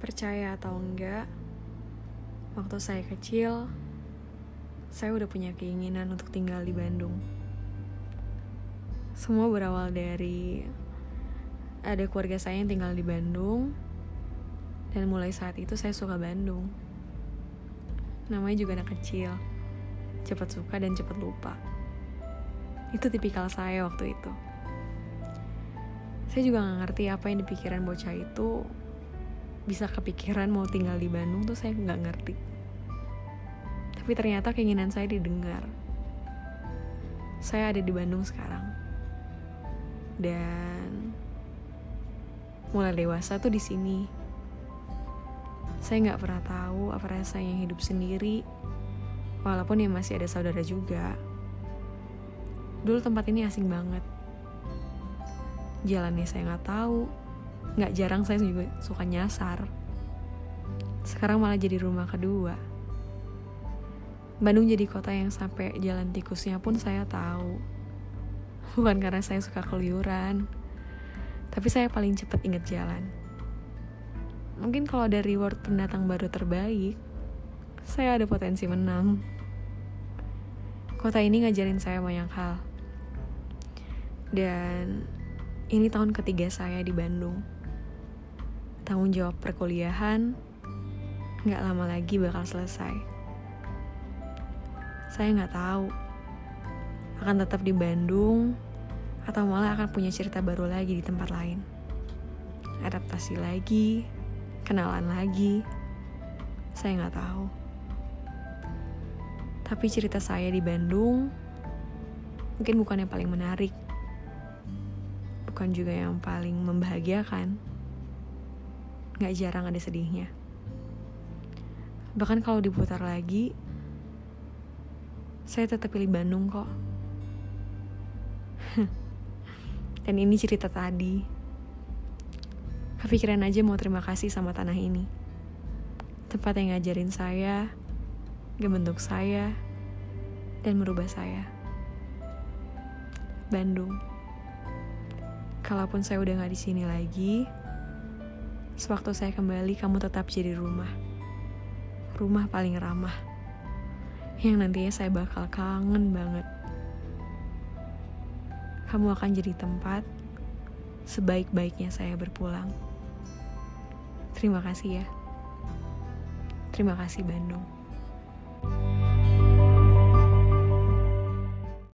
Percaya atau enggak, waktu saya kecil, saya udah punya keinginan untuk tinggal di Bandung. Semua berawal dari ada keluarga saya yang tinggal di Bandung, dan mulai saat itu saya suka Bandung. Namanya juga anak kecil, cepat suka dan cepat lupa. Itu tipikal saya waktu itu. Saya juga gak ngerti apa yang dipikiran bocah itu bisa kepikiran mau tinggal di Bandung tuh saya nggak ngerti. Tapi ternyata keinginan saya didengar. Saya ada di Bandung sekarang. Dan mulai dewasa tuh di sini. Saya nggak pernah tahu apa rasanya hidup sendiri, walaupun ya masih ada saudara juga. Dulu tempat ini asing banget. Jalannya saya nggak tahu, nggak jarang saya juga suka nyasar. Sekarang malah jadi rumah kedua. Bandung jadi kota yang sampai jalan tikusnya pun saya tahu. Bukan karena saya suka keluyuran, tapi saya paling cepat inget jalan. Mungkin kalau ada reward pendatang baru terbaik, saya ada potensi menang. Kota ini ngajarin saya banyak hal. Dan ini tahun ketiga saya di Bandung tanggung jawab perkuliahan nggak lama lagi bakal selesai. Saya nggak tahu akan tetap di Bandung atau malah akan punya cerita baru lagi di tempat lain. Adaptasi lagi, kenalan lagi, saya nggak tahu. Tapi cerita saya di Bandung mungkin bukan yang paling menarik, bukan juga yang paling membahagiakan gak jarang ada sedihnya. Bahkan kalau diputar lagi, saya tetap pilih Bandung kok. Dan ini cerita tadi. Kepikiran aja mau terima kasih sama tanah ini. Tempat yang ngajarin saya, ngebentuk saya, dan merubah saya. Bandung. Kalaupun saya udah gak di sini lagi, Sewaktu saya kembali, kamu tetap jadi rumah. Rumah paling ramah. Yang nantinya saya bakal kangen banget. Kamu akan jadi tempat sebaik-baiknya saya berpulang. Terima kasih ya. Terima kasih Bandung.